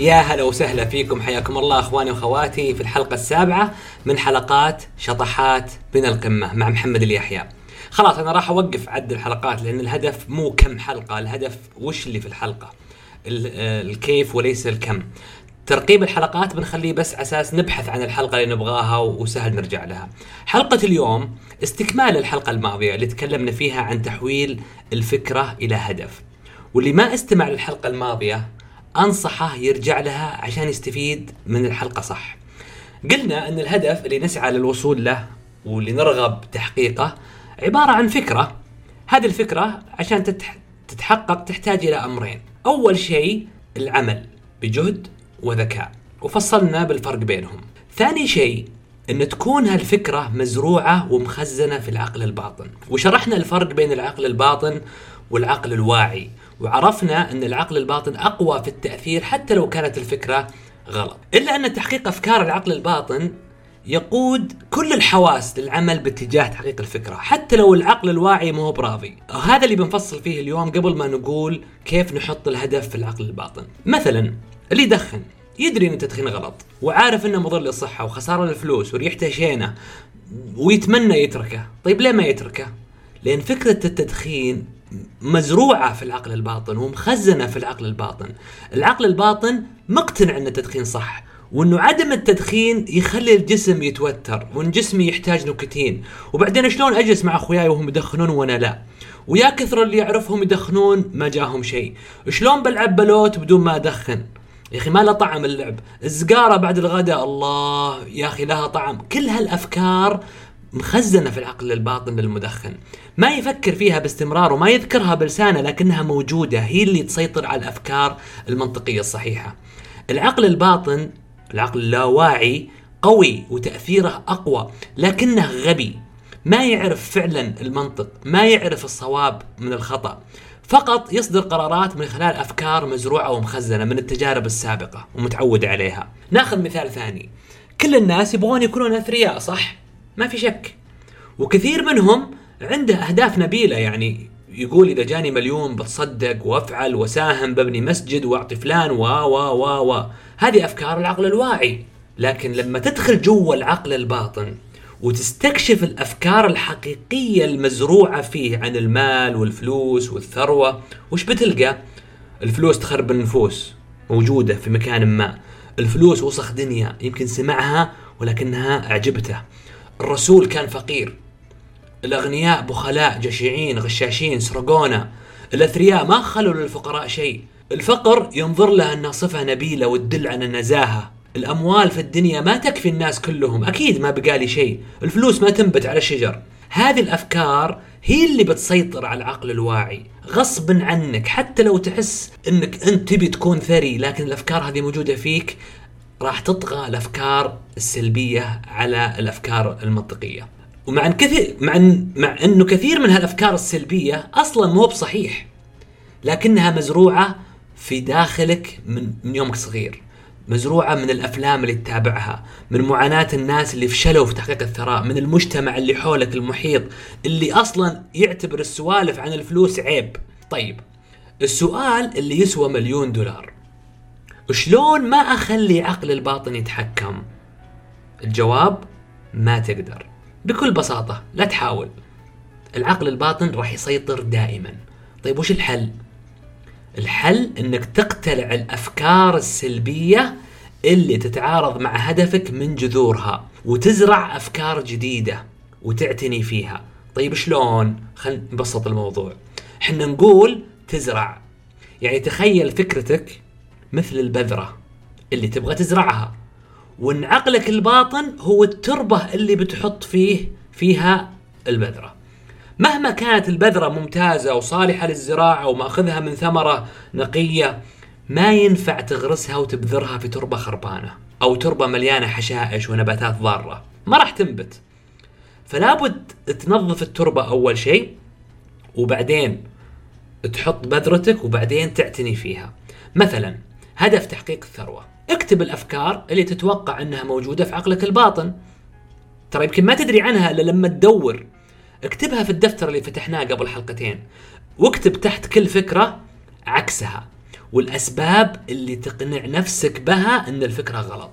يا هلا وسهلا فيكم حياكم الله اخواني واخواتي في الحلقة السابعة من حلقات شطحات من القمة مع محمد اليحيى. خلاص أنا راح أوقف عد الحلقات لأن الهدف مو كم حلقة، الهدف وش اللي في الحلقة. ال- آه، الكيف وليس الكم. ترقيب الحلقات بنخليه بس أساس نبحث عن الحلقة اللي نبغاها وسهل نرجع لها. حلقة اليوم استكمال الحلقة الماضية اللي تكلمنا فيها عن تحويل الفكرة إلى هدف. واللي ما استمع للحلقة الماضية أنصحه يرجع لها عشان يستفيد من الحلقة صح. قلنا إن الهدف اللي نسعى للوصول له واللي نرغب تحقيقه عبارة عن فكرة. هذه الفكرة عشان تتح- تتحقق تحتاج إلى أمرين. أول شيء العمل بجهد وذكاء وفصلنا بالفرق بينهم. ثاني شيء إن تكون هالفكرة مزروعة ومخزنة في العقل الباطن وشرحنا الفرق بين العقل الباطن والعقل الواعي وعرفنا إن العقل الباطن أقوى في التأثير حتى لو كانت الفكرة غلط. إلا أن تحقيق أفكار العقل الباطن يقود كل الحواس للعمل باتجاه تحقيق الفكرة حتى لو العقل الواعي ما هو براضي. هذا اللي بنفصل فيه اليوم قبل ما نقول كيف نحط الهدف في العقل الباطن. مثلا اللي يدخن يدري إن التدخين غلط وعارف إنه مضر للصحة وخسارة للفلوس وريحته شينة ويتمنى يتركه. طيب ليه ما يتركه؟ لأن فكرة التدخين مزروعة في العقل الباطن ومخزنة في العقل الباطن. العقل الباطن مقتنع أن التدخين صح وأنه عدم التدخين يخلي الجسم يتوتر وان جسمي يحتاج نكتين وبعدين شلون أجلس مع أخوياي وهم يدخنون وأنا لا؟ ويا كثر اللي يعرفهم يدخنون ما جاهم شيء. شلون بلعب بلوت بدون ما أدخن؟ يا أخي ما له طعم اللعب. الزقارة بعد الغداء الله يا أخي لها طعم. كل هالأفكار مخزنة في العقل الباطن للمدخن ما يفكر فيها باستمرار وما يذكرها بلسانه لكنها موجودة هي اللي تسيطر على الأفكار المنطقية الصحيحة العقل الباطن العقل اللاواعي قوي وتأثيره أقوى لكنه غبي ما يعرف فعلا المنطق ما يعرف الصواب من الخطأ فقط يصدر قرارات من خلال أفكار مزروعة ومخزنة من التجارب السابقة ومتعود عليها. ناخذ مثال ثاني. كل الناس يبغون يكونون أثرياء صح؟ ما في شك. وكثير منهم عنده أهداف نبيلة يعني يقول إذا جاني مليون بتصدق وأفعل وساهم ببني مسجد وأعطي فلان و و و و. هذه أفكار العقل الواعي. لكن لما تدخل جوا العقل الباطن وتستكشف الأفكار الحقيقية المزروعة فيه عن المال والفلوس والثروة وش بتلقى؟ الفلوس تخرب النفوس موجودة في مكان ما. الفلوس وسخ دنيا يمكن سمعها ولكنها أعجبته. الرسول كان فقير. الأغنياء بخلاء جشعين غشاشين سرقونا الأثرياء ما خلوا للفقراء شيء. الفقر ينظر له أنها صفة نبيلة وتدل عن النزاهه الأموال في الدنيا ما تكفي الناس كلهم. أكيد ما بقالي شيء. الفلوس ما تنبت على الشجر. هذه الأفكار هي اللي بتسيطر على العقل الواعي. غصبا عنك حتى لو تحس إنك أنت تبي تكون ثري لكن الأفكار هذه موجودة فيك. راح تطغى الأفكار السلبية على الأفكار المنطقية. ومع إن كثير مع إن مع إنه كثير من هالأفكار السلبية أصلا مو بصحيح لكنها مزروعة في داخلك من من يومك صغير مزروعة من الأفلام اللي تتابعها من معاناة الناس اللي فشلوا في تحقيق الثراء من المجتمع اللي حولك المحيط اللي أصلا يعتبر السوالف عن الفلوس عيب. طيب السؤال اللي يسوى مليون دولار شلون ما أخلي عقل الباطن يتحكم؟ الجواب ما تقدر. بكل بساطة لا تحاول. العقل الباطن راح يسيطر دائما. طيب وش الحل؟ الحل إنك تقتلع الأفكار السلبية اللي تتعارض مع هدفك من جذورها وتزرع أفكار جديدة وتعتني فيها. طيب شلون؟ خل نبسط الموضوع. إحنا نقول تزرع. يعني تخيل فكرتك مثل البذرة اللي تبغى تزرعها. وان عقلك الباطن هو التربة اللي بتحط فيه فيها البذرة. مهما كانت البذرة ممتازة وصالحة للزراعة ومأخذها من ثمرة نقية ما ينفع تغرسها وتبذرها في تربة خربانة أو تربة مليانة حشائش ونباتات ضارة. ما راح تنبت. فلا بد تنظف التربة أول شيء وبعدين تحط بذرتك وبعدين تعتني فيها. مثلا هدف تحقيق الثروة. اكتب الأفكار اللي تتوقع أنها موجودة في عقلك الباطن. ترى يمكن ما تدري عنها إلا لما تدور. اكتبها في الدفتر اللي فتحناه قبل حلقتين. واكتب تحت كل فكرة عكسها. والأسباب اللي تقنع نفسك بها إن الفكرة غلط.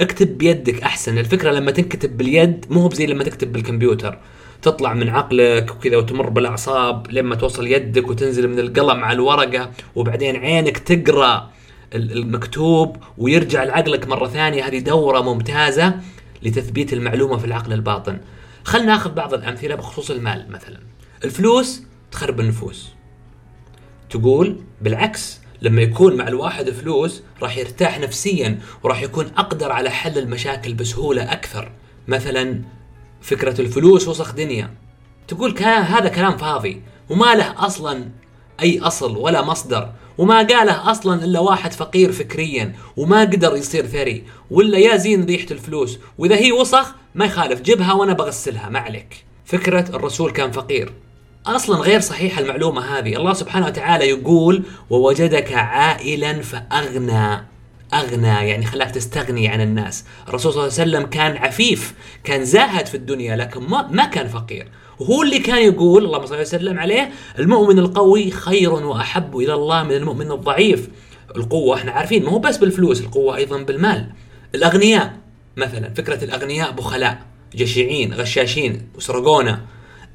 اكتب بيدك أحسن. الفكرة لما تنكتب باليد مو زي لما تكتب بالكمبيوتر. تطلع من عقلك وكذا وتمر بالأعصاب لما توصل يدك وتنزل من القلم على الورقة وبعدين عينك تقرأ. المكتوب ويرجع لعقلك مرة ثانية هذه دورة ممتازة لتثبيت المعلومة في العقل الباطن. خلنا ناخذ بعض الأمثلة بخصوص المال مثلا. الفلوس تخرب النفوس. تقول بالعكس لما يكون مع الواحد فلوس راح يرتاح نفسيا وراح يكون أقدر على حل المشاكل بسهولة أكثر. مثلا فكرة الفلوس وسخ دنيا. تقول هذا كلام فاضي وما له أصلا أي أصل ولا مصدر وما قاله أصلا إلا واحد فقير فكريا وما قدر يصير ثري ولا يا زين ريحة الفلوس وإذا هي وسخ ما يخالف جبها وأنا بغسلها ما عليك. فكرة الرسول كان فقير. أصلا غير صحيحة المعلومة هذه. الله سبحانه وتعالى يقول ووجدك عائلا فأغنى. أغنى يعني خلاك تستغني عن الناس. الرسول صلى الله عليه وسلم كان عفيف كان زاهد في الدنيا لكن ما, ما كان فقير. وهو اللي كان يقول اللهم صل وسلم عليه المؤمن القوي خير وأحب إلى الله من المؤمن الضعيف. القوة إحنا عارفين ما هو بس بالفلوس القوة أيضا بالمال. الأغنياء مثلا فكرة الأغنياء بخلاء جشعين غشاشين وسرقونا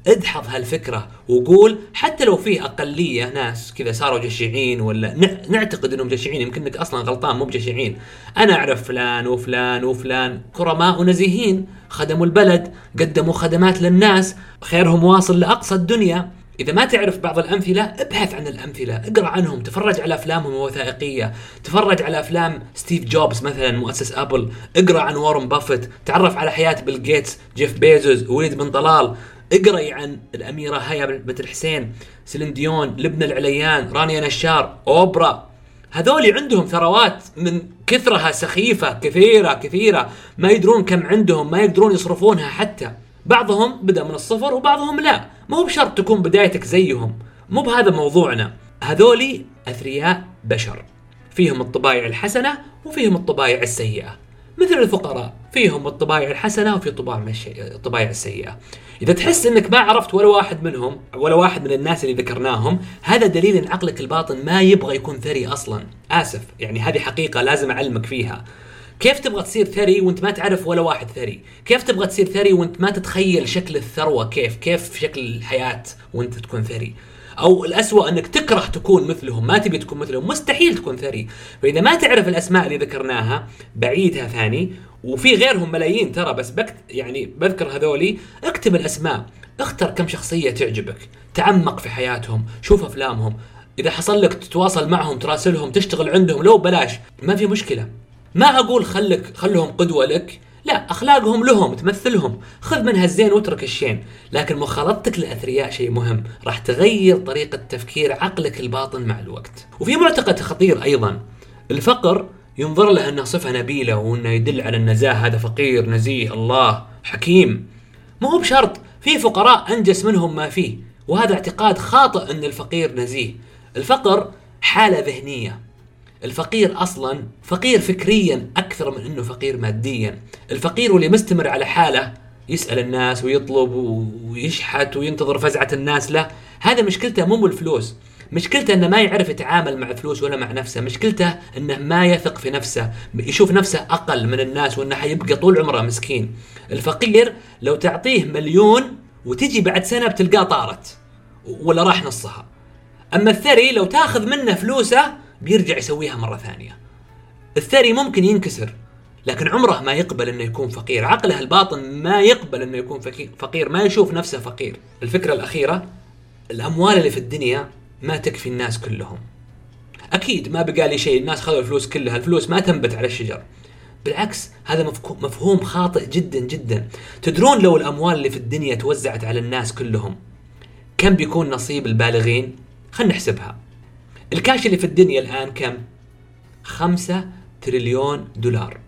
ادحض هالفكرة وقول حتى لو فيه أقلية ناس كذا صاروا جشعين ولا نعتقد إنهم جشعين يمكن إنك أصلا غلطان مو بجشعين. أنا أعرف فلان وفلان وفلان كرماء ونزيهين خدموا البلد قدموا خدمات للناس خيرهم واصل لأقصى الدنيا. إذا ما تعرف بعض الأمثلة ابحث عن الأمثلة اقرأ عنهم تفرج على أفلامهم الوثائقية تفرج على أفلام ستيف جوبز مثلا مؤسس أبل اقرأ عن وارن بافيت تعرف على حياة بيل جيتس جيف بيزوس وليد بن طلال. اقرأي عن الأميرة هيا بنت الحسين سيلين ديون لبنى العليان رانيا نشار أوبرا. هذول عندهم ثروات من كثرها سخيفة كثيرة كثيرة. ما يدرون كم عندهم ما يقدرون يصرفونها حتى. بعضهم بدأ من الصفر وبعضهم لا. ما هو بشرط تكون بدايتك زيهم. مو بهذا موضوعنا. هذولي أثرياء بشر. فيهم الطبايع الحسنة وفيهم الطبايع السيئة. مثل الفقراء فيهم الطبايع الحسنة وفي الطبايع السيئة. إذا تحس أنك ما عرفت ولا واحد منهم ولا واحد من الناس اللي ذكرناهم هذا دليل أن عقلك الباطن ما يبغى يكون ثري أصلا. آسف يعني هذه حقيقة لازم أعلمك فيها. كيف تبغى تصير ثري وأنت ما تعرف ولا واحد ثري؟ كيف تبغى تصير ثري وأنت ما تتخيل شكل الثروة كيف؟ كيف شكل الحياة وأنت تكون ثري؟ أو الاسوء أنك تكره تكون مثلهم ما تبي تكون مثلهم مستحيل تكون ثري. فإذا ما تعرف الأسماء اللي ذكرناها بعيدها ثاني وفي غيرهم ملايين ترى بس بكت يعني بذكر هذولي اكتب الأسماء. اختر كم شخصية تعجبك. تعمق في حياتهم شوف أفلامهم. إذا حصل لك تتواصل معهم تراسلهم تشتغل عندهم لو بلاش ما في مشكلة. ما أقول خلك خلهم قدوة لك. لا أخلاقهم لهم تمثلهم. خذ منها الزين واترك الشين. لكن مخالطتك للأثرياء شيء مهم. راح تغير طريقة تفكير عقلك الباطن مع الوقت. وفي معتقد خطير أيضا. الفقر ينظر له أنه صفة نبيلة وأنه يدل على النزاهه هذا فقير نزيه الله حكيم. ما هو بشرط. في فقراء أنجس منهم ما فيه. وهذا اعتقاد خاطئ أن الفقير نزيه. الفقر حالة ذهنية. الفقير أصلا فقير فكريا أكثر من إنه فقير ماديا. الفقير واللي مستمر على حاله يسأل الناس ويطلب ويشحت وينتظر فزعة الناس له هذا مشكلته مو بالفلوس. مشكلته إنه ما يعرف يتعامل مع الفلوس ولا مع نفسه. مشكلته إنه ما يثق في نفسه يشوف نفسه أقل من الناس وإنه حيبقى طول عمره مسكين. الفقير لو تعطيه مليون وتجي بعد سنة بتلقاه طارت ولا راح نصها. أما الثري لو تاخذ منه فلوسه بيرجع يسويها مرة ثانية. الثري ممكن ينكسر لكن عمره ما يقبل إنه يكون فقير. عقله الباطن ما يقبل إنه يكون فقير ما يشوف نفسه فقير. الفكرة الأخيرة الأموال اللي في الدنيا ما تكفي الناس كلهم. أكيد ما بقى لي شيء الناس خذوا الفلوس كلها الفلوس ما تنبت على الشجر. بالعكس هذا مفهوم خاطئ جدا جدا. تدرون لو الأموال اللي في الدنيا توزعت على الناس كلهم كم بيكون نصيب البالغين؟ خلينا نحسبها. الكاش اللي في الدنيا الآن كم؟ خمسة تريليون دولار.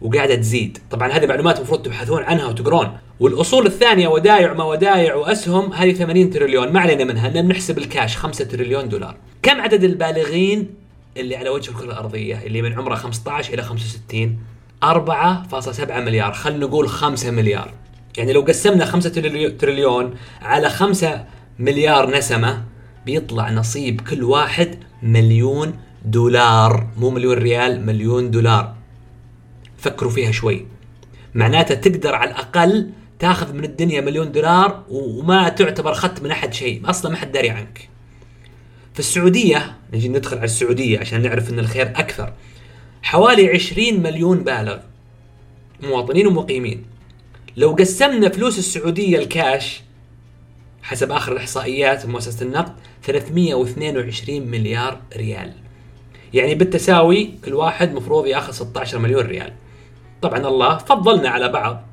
وقاعدة تزيد. طبعا هذه معلومات المفروض تبحثون عنها وتقرون. والأصول الثانية ودايع ما ودايع وأسهم هذه 80 تريليون. ما علينا منها لأن نحسب الكاش. 5 تريليون دولار. كم عدد البالغين اللي على وجه الكرة الأرضية اللي من عمره 15 إلى 65 4.7 مليار. خلينا نقول 5 مليار. يعني لو قسمنا 5 تريليون على 5 مليار نسمة بيطلع نصيب كل واحد مليون دولار. مو مليون ريال مليون دولار. فكروا فيها شوي. معناته تقدر على الأقل تاخذ من الدنيا مليون دولار وما تعتبر اخذت من أحد شيء. أصلا ما حد داري عنك. في السعودية نجي ندخل على السعودية عشان نعرف إن الخير أكثر. حوالي 20 مليون بالغ. مواطنين ومقيمين. لو قسمنا فلوس السعودية الكاش حسب آخر الإحصائيات من مؤسسة النقد 322 مليار ريال. يعني بالتساوي الواحد مفروض ياخذ 16 مليون ريال. طبعا الله فضلنا على بعض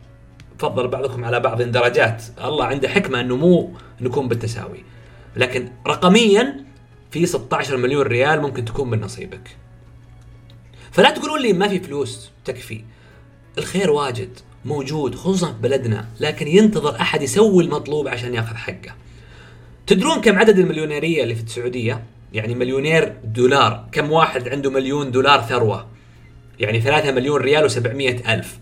فضل بعضكم على بعض درجات. الله عنده حكمة أنه مو نكون بالتساوي. لكن رقميا في 16 مليون ريال ممكن تكون من نصيبك. فلا تقولون لي ما في فلوس تكفي. الخير واجد موجود خصوصا في بلدنا لكن ينتظر أحد يسوي المطلوب عشان ياخذ حقه. تدرون كم عدد المليونيرية اللي في السعودية؟ يعني مليونير دولار. كم واحد عنده مليون دولار ثروة؟ يعني ثلاثة مليون ريال و700 ألف.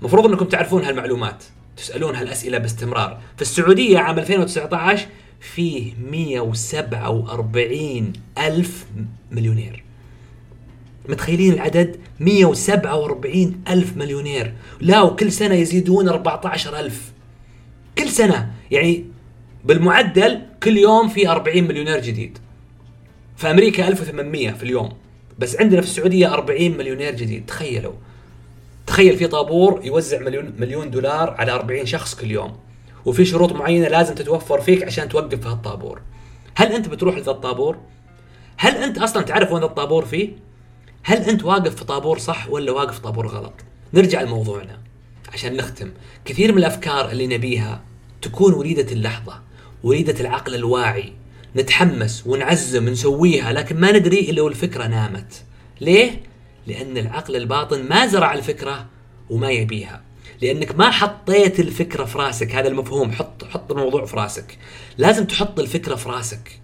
المفروض إنكم تعرفون هالمعلومات تسألون هالأسئلة باستمرار. في السعودية عام 2019 فيه 147 ألف مليونير. متخيلين العدد؟ 147 ألف مليونير. لا وكل سنة يزيدون 14 ألف. كل سنة. يعني بالمعدل كل يوم في 40 مليونير جديد. في أمريكا 1800 في اليوم. بس عندنا في السعودية 40 مليونير جديد. تخيلوا. تخيل في طابور يوزع مليون مليون دولار على 40 شخص كل يوم. وفي شروط معينة لازم تتوفر فيك عشان توقف في هالطابور. هل أنت بتروح لذا الطابور؟ هل أنت أصلا تعرف وين الطابور فيه؟ هل أنت واقف في طابور صح ولا واقف في طابور غلط؟ نرجع لموضوعنا. عشان نختم. كثير من الأفكار اللي نبيها تكون وليدة اللحظة. وليدة العقل الواعي. نتحمس ونعزم نسويها لكن ما ندري إلا والفكرة نامت. ليه؟ لأن العقل الباطن ما زرع الفكرة وما يبيها. لأنك ما حطيت الفكرة في راسك هذا المفهوم. حط حط الموضوع في راسك. لازم تحط الفكرة في راسك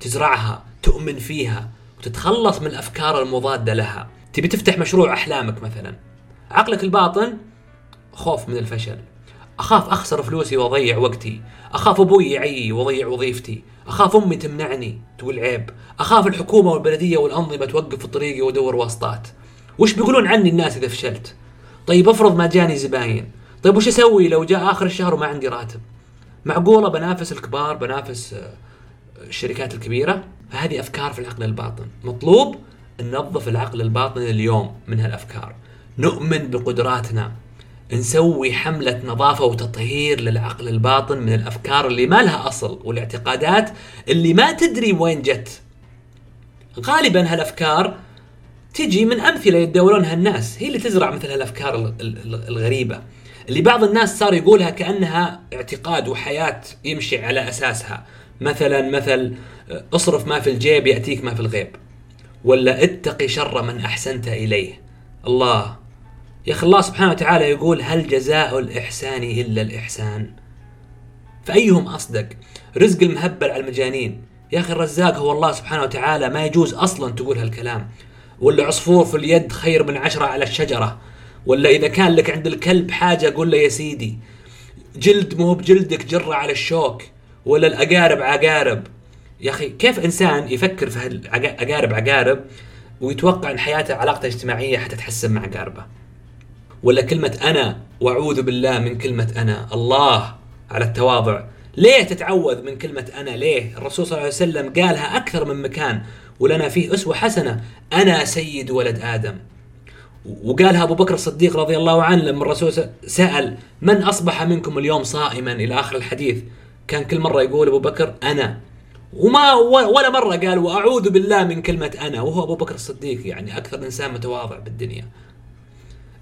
تزرعها تؤمن فيها وتتخلص من الأفكار المضادة لها. تبي تفتح مشروع أحلامك مثلا. عقلك الباطن خوف من الفشل. أخاف أخسر فلوسي وأضيع وقتي. أخاف أبوي يعي وأضيع وظيفتي. أخاف أمي تمنعني تقول عيب. أخاف الحكومة والبلدية والأنظمة توقف في طريقي وأدور واسطات. وش بيقولون عني الناس إذا فشلت؟ طيب أفرض ما جاني زباين. طيب وش أسوي لو جاء آخر الشهر وما عندي راتب؟ معقولة بنافس الكبار بنافس آه، الشركات الكبيرة؟ فهذه أفكار في العقل الباطن. مطلوب ننظف العقل الباطن اليوم من هالأفكار. نؤمن بقدراتنا. نسوي حملة نظافة وتطهير للعقل الباطن من الأفكار اللي ما لها أصل والاعتقادات اللي ما تدري وين جت. غالبا هالأفكار تجي من أمثلة يتداولونها الناس هي اللي تزرع مثل هالأفكار الغريبة. اللي بعض الناس صار يقولها كأنها اعتقاد وحياة يمشي على أساسها. مثلا مثل اصرف ما في الجيب يأتيك ما في الغيب. ولا اتقي شر من أحسنت إليه. الله يا أخي الله سبحانه وتعالى يقول هل جزاء الإحسان إلا الإحسان؟ فأيهم أصدق؟ رزق المهبل على المجانين. يا أخي الرزاق هو الله سبحانه وتعالى ما يجوز أصلا تقول هالكلام. ولا عصفور في اليد خير من عشرة على الشجرة. ولا إذا كان لك عند الكلب حاجة قول له يا سيدي. جلد مو بجلدك جرة على الشوك ولا الأقارب عقارب. يا أخي كيف إنسان يفكر في الأقارب عقارب ويتوقع أن حياته علاقته الاجتماعية حتتحسن مع أقاربه ولا كلمة أنا وأعوذ بالله من كلمة أنا. الله على التواضع. ليه تتعوذ من كلمة أنا؟ ليه؟ الرسول صلى الله عليه وسلم قالها أكثر من مكان ولنا فيه أسوة حسنة. أنا سيد ولد آدم. وقالها أبو بكر الصديق رضي الله عنه لما الرسول سأل من أصبح منكم اليوم صائما إلى آخر الحديث؟ كان كل مرة يقول أبو بكر أنا. وما ولا مرة قال وأعوذ بالله من كلمة أنا. وهو أبو بكر الصديق يعني أكثر إنسان متواضع بالدنيا.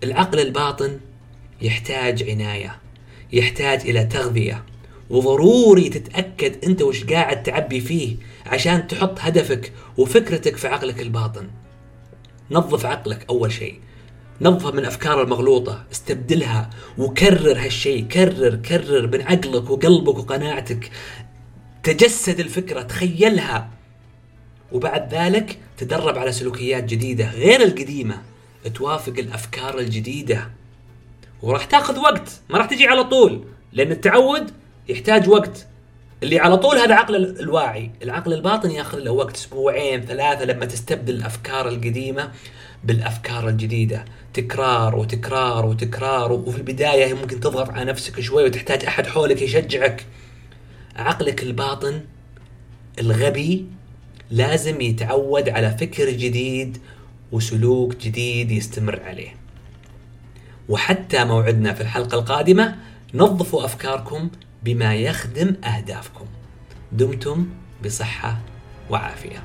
العقل الباطن يحتاج عناية يحتاج إلى تغذية. وضروري تتأكد أنت وش قاعد تعبي فيه عشان تحط هدفك وفكرتك في عقلك الباطن. نظف عقلك أول شيء. نظفة من الأفكار المغلوطة. استبدلها وكرر هالشيء. كرر كرر من عقلك وقلبك وقناعتك. تجسد الفكرة تخيلها. وبعد ذلك تدرب على سلوكيات جديدة غير القديمة. توافق الأفكار الجديدة. وراح تاخذ وقت ما راح تجي على طول لأن التعود يحتاج وقت. اللي على طول هذا عقل ال- الواعي. العقل الباطن ياخذ له وقت أسبوعين ثلاثة لما تستبدل الأفكار القديمة بالأفكار الجديدة. تكرار وتكرار وتكرار وفي البداية ممكن تضغط على نفسك شوي وتحتاج أحد حولك يشجعك. عقلك الباطن الغبي لازم يتعود على فكر جديد وسلوك جديد يستمر عليه. وحتى موعدنا في الحلقة القادمة نظفوا أفكاركم بما يخدم أهدافكم. دمتم بصحة وعافية.